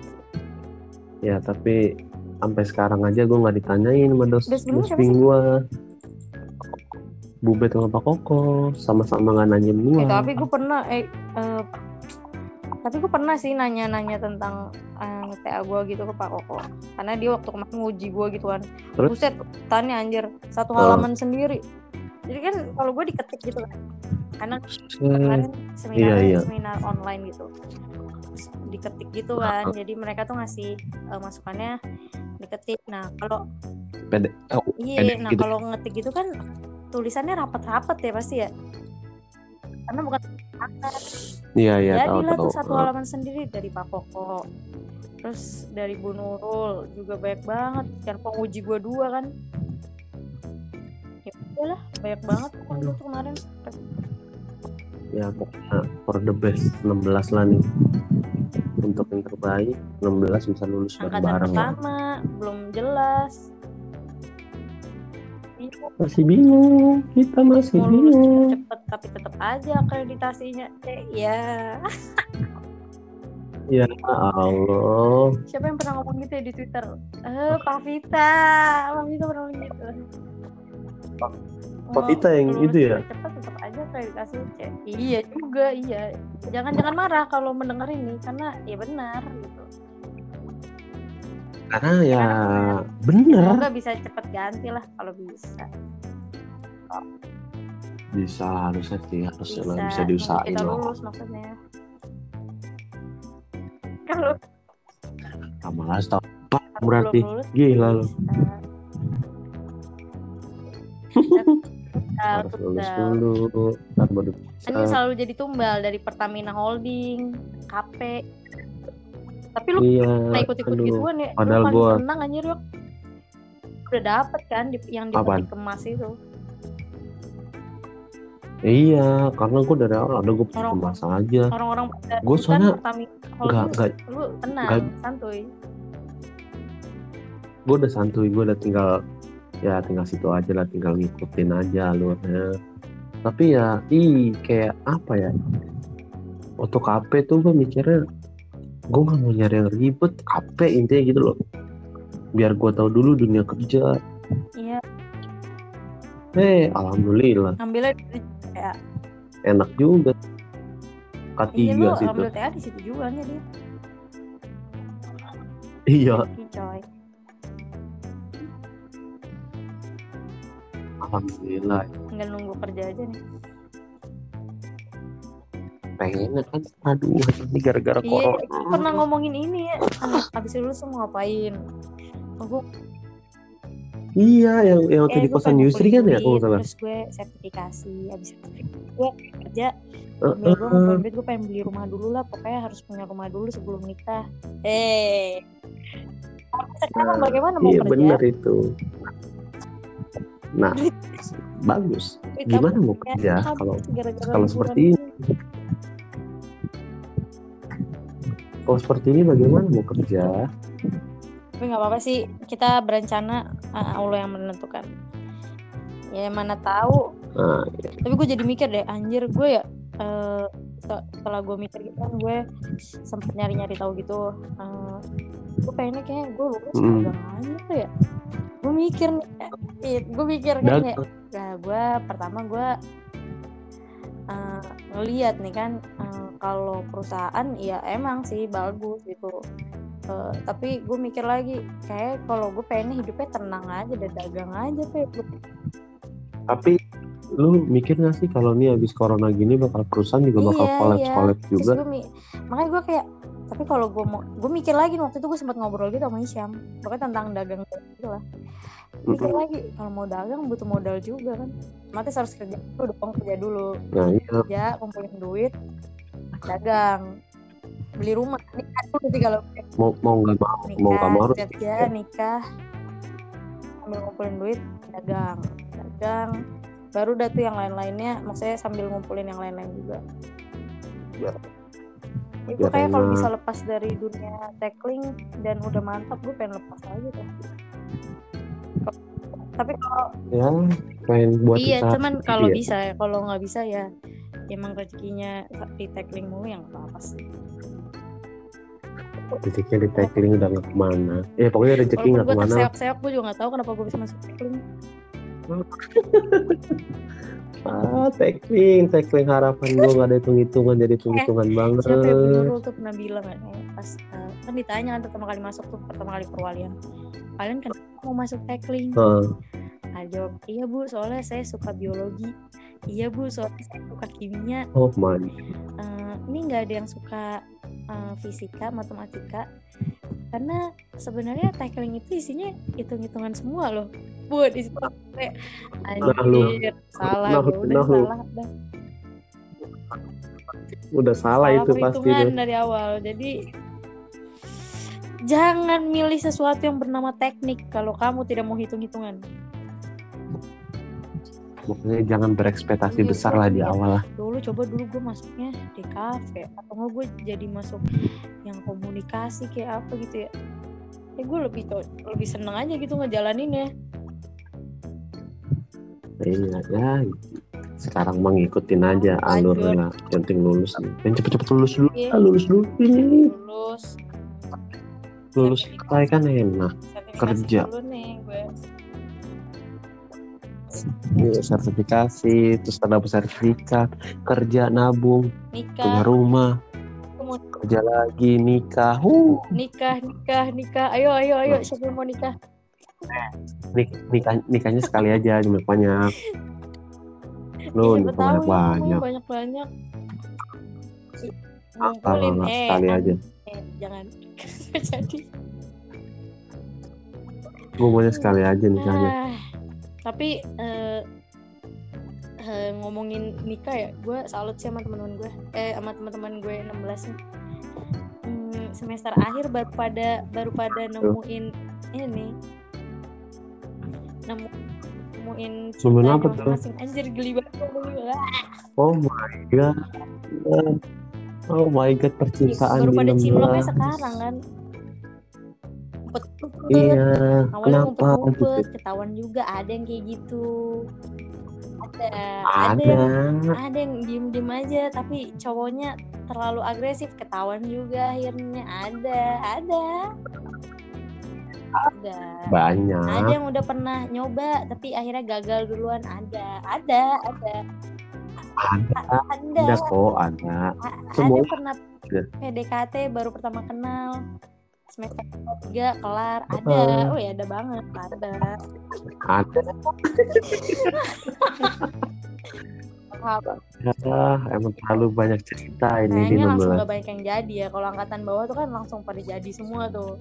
Speaker 1: ya tapi sampai sekarang aja gue nggak ditanyain sama dos
Speaker 2: Dos
Speaker 1: gue Bubet sama Pak Koko sama-sama nggak nanyain gue
Speaker 2: Eh, tapi gue pernah eh, eh, tapi gue pernah sih nanya-nanya tentang eh, TA gue gitu ke Pak Koko. Karena dia waktu kemarin nguji gue gitu kan.
Speaker 1: Terus?
Speaker 2: buset tanya anjir satu
Speaker 1: Oh.
Speaker 2: halaman sendiri. Jadi kan kalau gue diketik gitu kan karena kemarin seminar
Speaker 1: Iya, iya.
Speaker 2: seminar online gitu. Diketik gitu kan. Jadi mereka tuh ngasih eh, masukannya diketik. Nah kalau
Speaker 1: oh,
Speaker 2: iya nah
Speaker 1: gitu.
Speaker 2: kalau ngetik gitu kan tulisannya rapat-rapat ya pasti ya? Karena bukan
Speaker 1: iya iya tahu
Speaker 2: jadilah
Speaker 1: tahu.
Speaker 2: tuh satu halaman sendiri dari Pak Koko. Terus dari Bu Nurul juga banyak banget. Kan penguji gue dua kan. Ya udahlah banyak banget kan itu kemarin.
Speaker 1: Ya pokoknya for the best 16 lah nih. Untuk yang terbaik 16 bisa lulus
Speaker 2: angkatan
Speaker 1: lah.
Speaker 2: pertama belum jelas Iya,
Speaker 1: masih bingung kita masih
Speaker 2: mau lulus
Speaker 1: bingung.
Speaker 2: cepet-cepet tapi tetap aja akreditasinya. Eh, ya
Speaker 1: ya Allah.
Speaker 2: Siapa yang pernah ngomong gitu ya di twitter? Eh Pak Vita. Pak Vita pernah ngomong gitu.
Speaker 1: Pak Vita yang itu ya?
Speaker 2: cepet tetap aja akreditasi C. Iya juga iya. Jangan jangan marah kalau mendengar ini karena ya benar gitu
Speaker 1: karena ya bener.
Speaker 2: semoga bisa cepet ganti lah kalau bisa.
Speaker 1: Bisa harusnya sih harusnya lah, bisa
Speaker 2: Nunggu
Speaker 1: diusahain
Speaker 2: kita
Speaker 1: lah.
Speaker 2: lulus maksudnya. Kalau
Speaker 1: sama lah setahun berarti.
Speaker 2: lulus
Speaker 1: gila lu. harus lulus dulu. Ntar baru bisa.
Speaker 2: Kan selalu jadi tumbal dari Pertamina Holding, KP. Tapi lu
Speaker 1: iya
Speaker 2: pernah ikut-ikut gituan ya?
Speaker 1: padahal
Speaker 2: lu paling
Speaker 1: gua-
Speaker 2: senang anjir yuk. Udah dapet kan di, yang di
Speaker 1: Apaan?
Speaker 2: kemas itu.
Speaker 1: iya karena gue dari awal ada gue
Speaker 2: Orang-
Speaker 1: kemas aja
Speaker 2: Orang-orang
Speaker 1: Gua
Speaker 2: ikutan
Speaker 1: soalnya nggak
Speaker 2: Holding.
Speaker 1: nggak
Speaker 2: Lu tenang,
Speaker 1: nggak-
Speaker 2: santuy.
Speaker 1: gue udah santuy gue udah tinggal ya tinggal situ aja lah tinggal ngikutin aja alurnya tapi ya ih kayak apa ya waktu KP tuh gue mikirnya gue nggak mau nyari yang ribet KP intinya gitu loh. Biar gue tahu dulu dunia kerja.
Speaker 2: Iya,
Speaker 1: eh alhamdulillah.
Speaker 2: Ambilnya TA.
Speaker 1: enak juga. K3
Speaker 2: Iya lu
Speaker 1: situ.
Speaker 2: Ambil TA di situ juga nya dia.
Speaker 1: iya.
Speaker 2: Ih, coy.
Speaker 1: alhamdulillah.
Speaker 2: Tinggal nunggu kerja aja nih.
Speaker 1: Pengennya kan aduh ini gara-gara
Speaker 2: Iya,
Speaker 1: corona.
Speaker 2: pernah ngomongin ini ya. Habis lulus mau ngapain? Gue
Speaker 1: iya yang yang waktu
Speaker 2: eh,
Speaker 1: di kosan
Speaker 2: pengen
Speaker 1: Yusri kan ya kalau salah.
Speaker 2: terus gue sertifikasi abis sertifikasi gue kerja
Speaker 1: Eh,
Speaker 2: sambil gue ngumpulin duit gue pengen beli rumah dulu lah pokoknya harus punya rumah dulu sebelum nikah. Eh. Sekarang
Speaker 1: Nah,
Speaker 2: bagaimana mau
Speaker 1: iya
Speaker 2: kerja?
Speaker 1: benar itu. Nah bagus. Gimana mau kerja
Speaker 2: habis
Speaker 1: kalau kalau seperti ini kalau seperti ini bagaimana mau kerja?
Speaker 2: Tapi nggak apa-apa sih kita berencana ah, Allah yang menentukan. Ya mana tahu.
Speaker 1: Nah
Speaker 2: tapi gue jadi mikir deh anjir gue ya se- setelah gue mikir gitu kan gue sempet nyari-nyari tahu gitu. Eh, gue pengennya kayak gue lulus
Speaker 1: Mm.
Speaker 2: dagang aja tuh ya. Gue mikir nih eh, gue mikir kan
Speaker 1: dagang
Speaker 2: nah gue pertama gue eh, ngeliat nih kan eh, kalau perusahaan ya emang sih bagus gitu. Eh, tapi gue mikir lagi kayak kalau gue pengennya hidupnya tenang aja dan dagang aja tuh
Speaker 1: tapi lu mikir gak sih kalau nih habis corona gini bakal perusahaan juga bakal
Speaker 2: Iya,
Speaker 1: collab
Speaker 2: iya. Terus
Speaker 1: juga?
Speaker 2: gue makanya gue kayak tapi kalau gue mau gue mikir lagi waktu itu gue sempat ngobrol gitu sama Isyam. Pokoknya tentang dagang gitu lah. Mikir
Speaker 1: Mm-mm.
Speaker 2: lagi kalau mau dagang butuh modal juga kan. Otomatis harus kerja dulu dong kerja dulu.
Speaker 1: Nah iya.
Speaker 2: Kerja kumpulin duit dagang beli rumah nikah dulu sih kalau
Speaker 1: mau mau nggak mau mau nggak mau.
Speaker 2: kerja nikah. Sambil ngumpulin duit dagang dagang. Baru dah tuh yang lain-lainnya maksudnya sambil ngumpulin yang lain-lain juga.
Speaker 1: Biar-
Speaker 2: ya, gue kayak kalau bisa lepas dari dunia tackling dan udah mantap gue pengen lepas aja tuh. Tapi kalau
Speaker 1: ya pengen buat
Speaker 2: iya
Speaker 1: usaha
Speaker 2: cuman kalau
Speaker 1: ya.
Speaker 2: bisa ya kalau nggak bisa ya emang rezekinya di tackling mulu yang apa apa sih.
Speaker 1: Rezekinya di tackling udah nggak ke mana. Ya pokoknya rezeki nggak
Speaker 2: gue
Speaker 1: ke mana.
Speaker 2: terseok-seok gue juga nggak tahu kenapa gue bisa masuk tackling
Speaker 1: ah tackling tackling harapan gue nggak ada hitung hitungan jadi hitung hitungan banget.
Speaker 2: siapa yang Nurul tuh pernah bilang kan eh, pas eh, kan ditanya kan pertama kali masuk tuh pertama kali perwalian. Kalian kenapa mau masuk tackling?
Speaker 1: Heeh.
Speaker 2: Ah, jawab iya bu soalnya saya suka biologi. Iya bu soalnya saya suka kimia.
Speaker 1: Oh man
Speaker 2: Eh, ini nggak ada yang suka eh, fisika matematika. Karena sebenarnya tackling itu isinya hitung-hitungan semua loh buat di situ kayak
Speaker 1: Nah, lu.
Speaker 2: anjir salah
Speaker 1: Nah,
Speaker 2: gua udah
Speaker 1: nah,
Speaker 2: salah dah.
Speaker 1: Udah salah, itu pasti tuh.
Speaker 2: dari awal. Jadi jangan milih sesuatu yang bernama teknik kalau kamu tidak mau hitung-hitungan.
Speaker 1: Pokoknya jangan berekspektasi
Speaker 2: Iya,
Speaker 1: besar lah di
Speaker 2: lihat.
Speaker 1: awal lah.
Speaker 2: Dulu coba dulu gue masuknya di kafe. Atau nggak gue jadi masuk yang komunikasi kayak apa gitu ya. Ya gue lebih lebih seneng aja gitu ngejalaninnya
Speaker 1: iya ya sekarang mah ngikutin aja
Speaker 2: Lanjut.
Speaker 1: alurnya yang penting lulus dan cepet-cepet lulus dulu
Speaker 2: Iya.
Speaker 1: Ah, lulus dulu ini.
Speaker 2: Lulus.
Speaker 1: Lulus selesai kan enak.
Speaker 2: sertifikasi
Speaker 1: Kerja.
Speaker 2: dulu nih gue.
Speaker 1: Iya, sertifikasi terus ada sertifikat kerja nabung punya
Speaker 2: nikah
Speaker 1: rumah
Speaker 2: Mau
Speaker 1: kerja lagi nikah. Uh
Speaker 2: nikah nikah nikah. Ayo ayo ayo siapa yang mau nikah
Speaker 1: nik- nikah nikahnya sekali aja jangan banyak lu banyak. banyak
Speaker 2: banyak banyak
Speaker 1: Ah,
Speaker 2: ngumpulin.
Speaker 1: lah,
Speaker 2: eh,
Speaker 1: sekali aja.
Speaker 2: Eh jangan. Jadi.
Speaker 1: Gue maunya sekali aja nikahnya
Speaker 2: Ah, tapi eh, eh, ngomongin nikah ya, gue salut sih sama teman-teman gue, eh sama teman-teman gue 16 nih. Hmm, semester akhir baru pada baru pada nemuin ini, nemu nemuin cinta
Speaker 1: Nemuin apa tuh?
Speaker 2: masing Anjir geli banget
Speaker 1: oh my god. Oh my god percintaan
Speaker 2: baru pada
Speaker 1: 16
Speaker 2: ciloknya sekarang kan. Ngumpet-ngumpet.
Speaker 1: iya
Speaker 2: Awalnya
Speaker 1: kenapa
Speaker 2: ngumpet-ngumpet,
Speaker 1: gitu?
Speaker 2: Ketahuan juga ada yang kayak gitu. Ada,
Speaker 1: ada.
Speaker 2: yang ada yang diem diem aja tapi cowoknya terlalu agresif. Ketahuan juga akhirnya. Ada ada ada. Ada
Speaker 1: banyak.
Speaker 2: yang udah pernah nyoba tapi akhirnya gagal duluan. Ada. Ada ada.
Speaker 1: Ada.
Speaker 2: Ada.
Speaker 1: Ada kok ada.
Speaker 2: A- ada
Speaker 1: Semua
Speaker 2: pernah
Speaker 1: ada.
Speaker 2: PDKT baru pertama kenal. Semester tiga kelar. Ada. Oh ya ada banget. Ada.
Speaker 1: Ada? Ah, emang terlalu banyak cerita ini di
Speaker 2: kayaknya langsung
Speaker 1: 16
Speaker 2: gak banyak yang jadi ya. Kalau angkatan bawah tuh kan langsung pada jadi semua tuh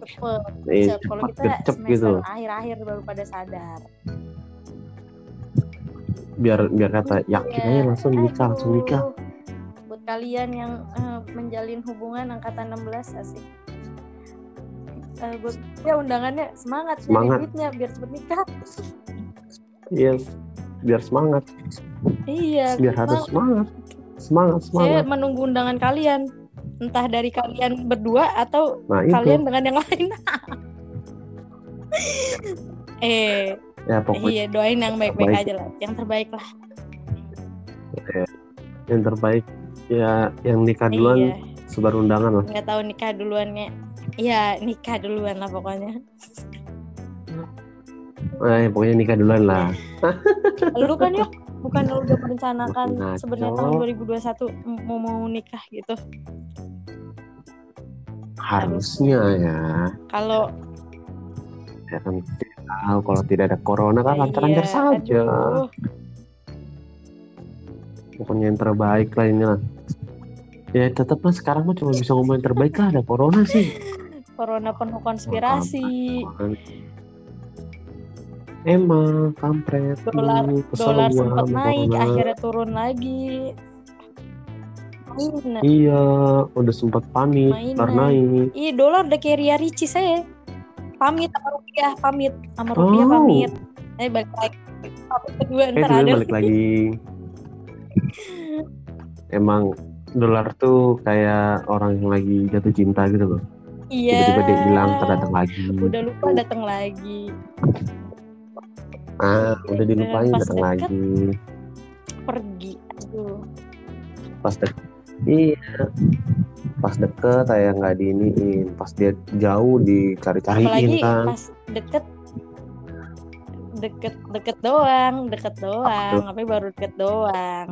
Speaker 2: cepet
Speaker 1: Eh,
Speaker 2: Cep, kalau kita
Speaker 1: gercep
Speaker 2: semester
Speaker 1: gitu
Speaker 2: akhir-akhir baru pada sadar.
Speaker 1: Biar biar kata yakin aja langsung nikah langsung
Speaker 2: Aduh.
Speaker 1: nikah.
Speaker 2: Buat kalian yang eh, menjalin hubungan angkatan 16 asik. Eh, buat ya undangannya semangat,
Speaker 1: Semangat.
Speaker 2: duitnya biar cepet nikah.
Speaker 1: Iya biar semangat.
Speaker 2: Iya
Speaker 1: biar harus
Speaker 2: semangat.
Speaker 1: semangat. Semangat
Speaker 2: saya
Speaker 1: semangat.
Speaker 2: menunggu undangan kalian entah dari kalian berdua atau
Speaker 1: nah itu.
Speaker 2: kalian dengan yang lain. Eh
Speaker 1: ya pokoknya
Speaker 2: iya doain yang baik-baik aja lah. Yang terbaik lah.
Speaker 1: Yang terbaik ya yang nikah duluan
Speaker 2: iya.
Speaker 1: sebar undangan lah.
Speaker 2: Nggak tahu nikah duluannya Iya nikah duluan lah pokoknya.
Speaker 1: Eh pokoknya nikah duluan lah.
Speaker 2: Lu kan yuk. Bukan lu udah merencanakan
Speaker 1: Ngaco.
Speaker 2: sebenarnya tahun 2021 mau mau nikah gitu
Speaker 1: harusnya ya.
Speaker 2: Kalau
Speaker 1: ya kan tahu. Kalau tidak ada corona kan lancar-lancar
Speaker 2: iya,
Speaker 1: saja.
Speaker 2: aduh.
Speaker 1: pokoknya yang terbaik lah ini lah. Ya tetap lah sekarang mah cuma bisa ngomong yang terbaik lah. Ada corona sih.
Speaker 2: Corona penuh konspirasi.
Speaker 1: Emang kampret
Speaker 2: Dolar- dolar sempat naik akhirnya turun lagi mainan
Speaker 1: iya udah sempat panik
Speaker 2: Mainan.
Speaker 1: ntar naik.
Speaker 2: Ih dolar udah kayak Ria Ricis saya pamit sama rupiah pamit sama rupiah
Speaker 1: Oh.
Speaker 2: pamit. Eh balik lagi. Pamit kedua
Speaker 1: eh
Speaker 2: ntar ada.
Speaker 1: balik lagi. Emang dolar tuh kayak orang yang lagi jatuh cinta gitu loh.
Speaker 2: Iya.
Speaker 1: Tiba-tiba dia hilang ntar datang lagi.
Speaker 2: Udah lupa datang lagi.
Speaker 1: Ah udah dilupain datang lagi.
Speaker 2: Pergi aduh.
Speaker 1: Pas deket iya. Pas deket kayak nggak diiniin. Pas dia jauh dicari-cariin
Speaker 2: apalagi
Speaker 1: kan.
Speaker 2: pas deket deket deket doang deket doang. Tapi baru deket doang.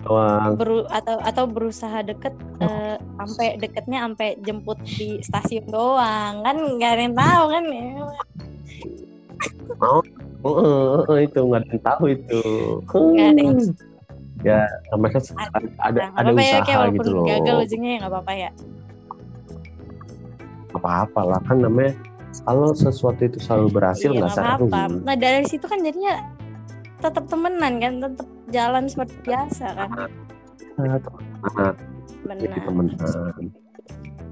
Speaker 1: Doang.
Speaker 2: Beru atau atau berusaha deket eh, sampai deketnya sampai jemput di stasiun doang. Kan nggak ada yang tahu kan ya.
Speaker 1: Oh, oh, itu nggak ada yang tahu itu.
Speaker 2: Nggak ada yang-
Speaker 1: Ya, mereka ada ada,
Speaker 2: Nah,
Speaker 1: ada
Speaker 2: apa-apa ya, kayak
Speaker 1: usaha
Speaker 2: walaupun
Speaker 1: gitu loh.
Speaker 2: gagal ujungnya ya nggak apa-apa ya
Speaker 1: Apa-apa lah kan namanya kalau sesuatu itu selalu berhasil
Speaker 2: Iya,
Speaker 1: nggak
Speaker 2: nggak
Speaker 1: usah
Speaker 2: apa-apa
Speaker 1: rugi.
Speaker 2: nah dari situ kan jadinya tetap temenan kan tetap jalan seperti biasa kan
Speaker 1: Nah,
Speaker 2: benar
Speaker 1: temenan.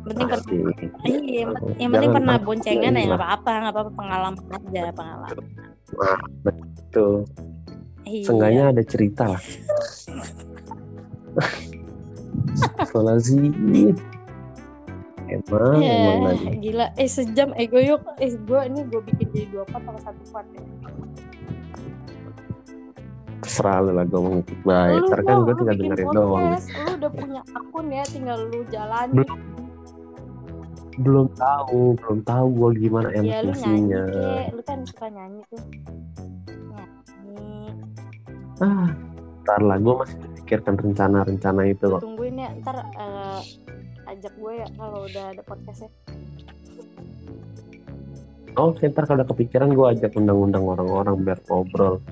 Speaker 2: penting per-
Speaker 1: Pasti.
Speaker 2: iya yang penting pernah boncengan ya
Speaker 1: iya.
Speaker 2: nggak apa-apa nggak apa-apa pengalaman aja pengalaman
Speaker 1: Nah, betul.
Speaker 2: Iya.
Speaker 1: Seenggaknya ada cerita lah. Soalnya sih emang
Speaker 2: Ya,
Speaker 1: emang
Speaker 2: gila. Eh sejam eh gue yuk. Eh gue ini gue bikin jadi dua part sama satu part ya.
Speaker 1: Terserah lu lah gue mau ngikut baik. Ntar kan gue tinggal dengerin doang.
Speaker 2: Lu udah punya akun ya, tinggal lu jalanin.
Speaker 1: Belum. Belum tahu, belum tahu gue gimana
Speaker 2: ya lu nyanyi
Speaker 1: emosinya.
Speaker 2: lu kan suka nyanyi tuh.
Speaker 1: Ah, ntar lah gue masih memikirkan rencana-rencana itu kok.
Speaker 2: Tungguin ya, ntar eh, ajak gue ya kalau udah ada podcastnya.
Speaker 1: Oke, ntar kalau udah kepikiran gue ajak undang-undang orang-orang biar ngobrol.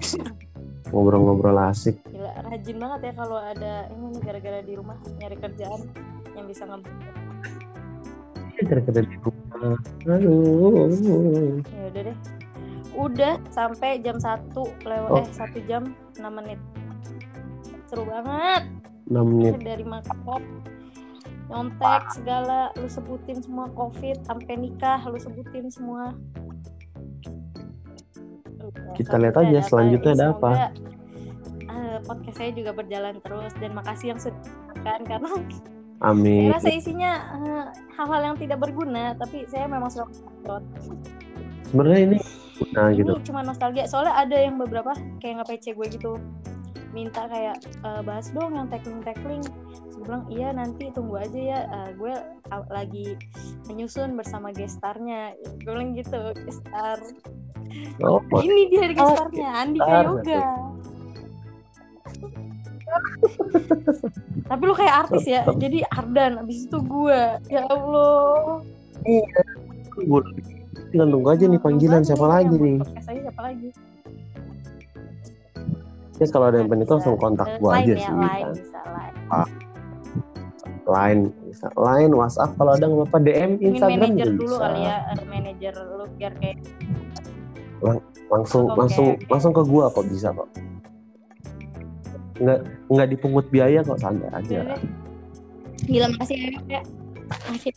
Speaker 1: Ngobrol-ngobrol asik.
Speaker 2: Gila, rajin banget ya kalau ada ini nih gara-gara di rumah nyari kerjaan yang bisa.
Speaker 1: Ya, Kira-kira di rumah. Aduh.
Speaker 2: Ya udah deh. Udah sampai jam 1 lewat
Speaker 1: Oh.
Speaker 2: eh 1 jam 6 menit. Seru banget.
Speaker 1: 6 menit.
Speaker 2: Dari makrab nyontek segala lu sebutin semua covid sampai nikah lu sebutin semua
Speaker 1: Kita lihat aja
Speaker 2: selanjutnya
Speaker 1: ada apa.
Speaker 2: eh, podcast saya juga berjalan terus dan makasih yang sudah mendengarkan karena
Speaker 1: Amin.
Speaker 2: saya rasa isinya eh, hal-hal yang tidak berguna tapi saya memang suka.
Speaker 1: Sebenarnya ini nah
Speaker 2: ini
Speaker 1: gitu.
Speaker 2: cuma nostalgia. Soalnya ada yang beberapa kayak nge PC gue gitu. Minta kayak "Eh, bahas dong yang tackling tackling gue bilang iya nanti tunggu aja ya Eh, gue lagi menyusun bersama gestarnya. Gue bilang gitu gestar.
Speaker 1: Oh,
Speaker 2: ini dia
Speaker 1: Oh,
Speaker 2: gestarnya Andika
Speaker 1: gestar,
Speaker 2: Yoga. Tapi lu kayak artis ya jadi Ardan abis itu gue ya Allah.
Speaker 1: Gue tinggal tunggu aja nih panggilan siapa lagi nih.
Speaker 2: podcast aja siapa lagi
Speaker 1: Ya kalau ada yang pengen itu langsung kontak gue aja
Speaker 2: ya,
Speaker 1: sih.
Speaker 2: line
Speaker 1: kan.
Speaker 2: bisa line
Speaker 1: Line bisa. Line, WhatsApp kalau ada nggak apa DM Instagram
Speaker 2: manajer
Speaker 1: juga
Speaker 2: dulu
Speaker 1: bisa.
Speaker 2: kali ya eh, manajer lu biar kayak
Speaker 1: Langsung
Speaker 2: Oke,
Speaker 1: langsung
Speaker 2: oke.
Speaker 1: langsung ke gua kok bisa kok. Nggak nggak dipungut biaya kok santai aja.
Speaker 2: Gila makasih ya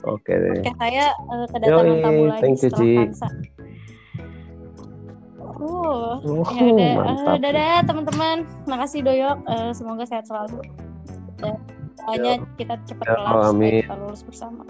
Speaker 1: Oke deh.
Speaker 2: Oke, saya eh, kedatangan
Speaker 1: Yoi,
Speaker 2: tamu lagi
Speaker 1: thank you,
Speaker 2: setelah. Kansa. Uh,
Speaker 1: Oh,
Speaker 2: ya udah,
Speaker 1: mantap.
Speaker 2: dadah teman-teman. Makasih Doyok, Eh, semoga sehat selalu. Dan semuanya kita cepat
Speaker 1: Ya,
Speaker 2: kelar
Speaker 1: amin.
Speaker 2: kita lulus bersama.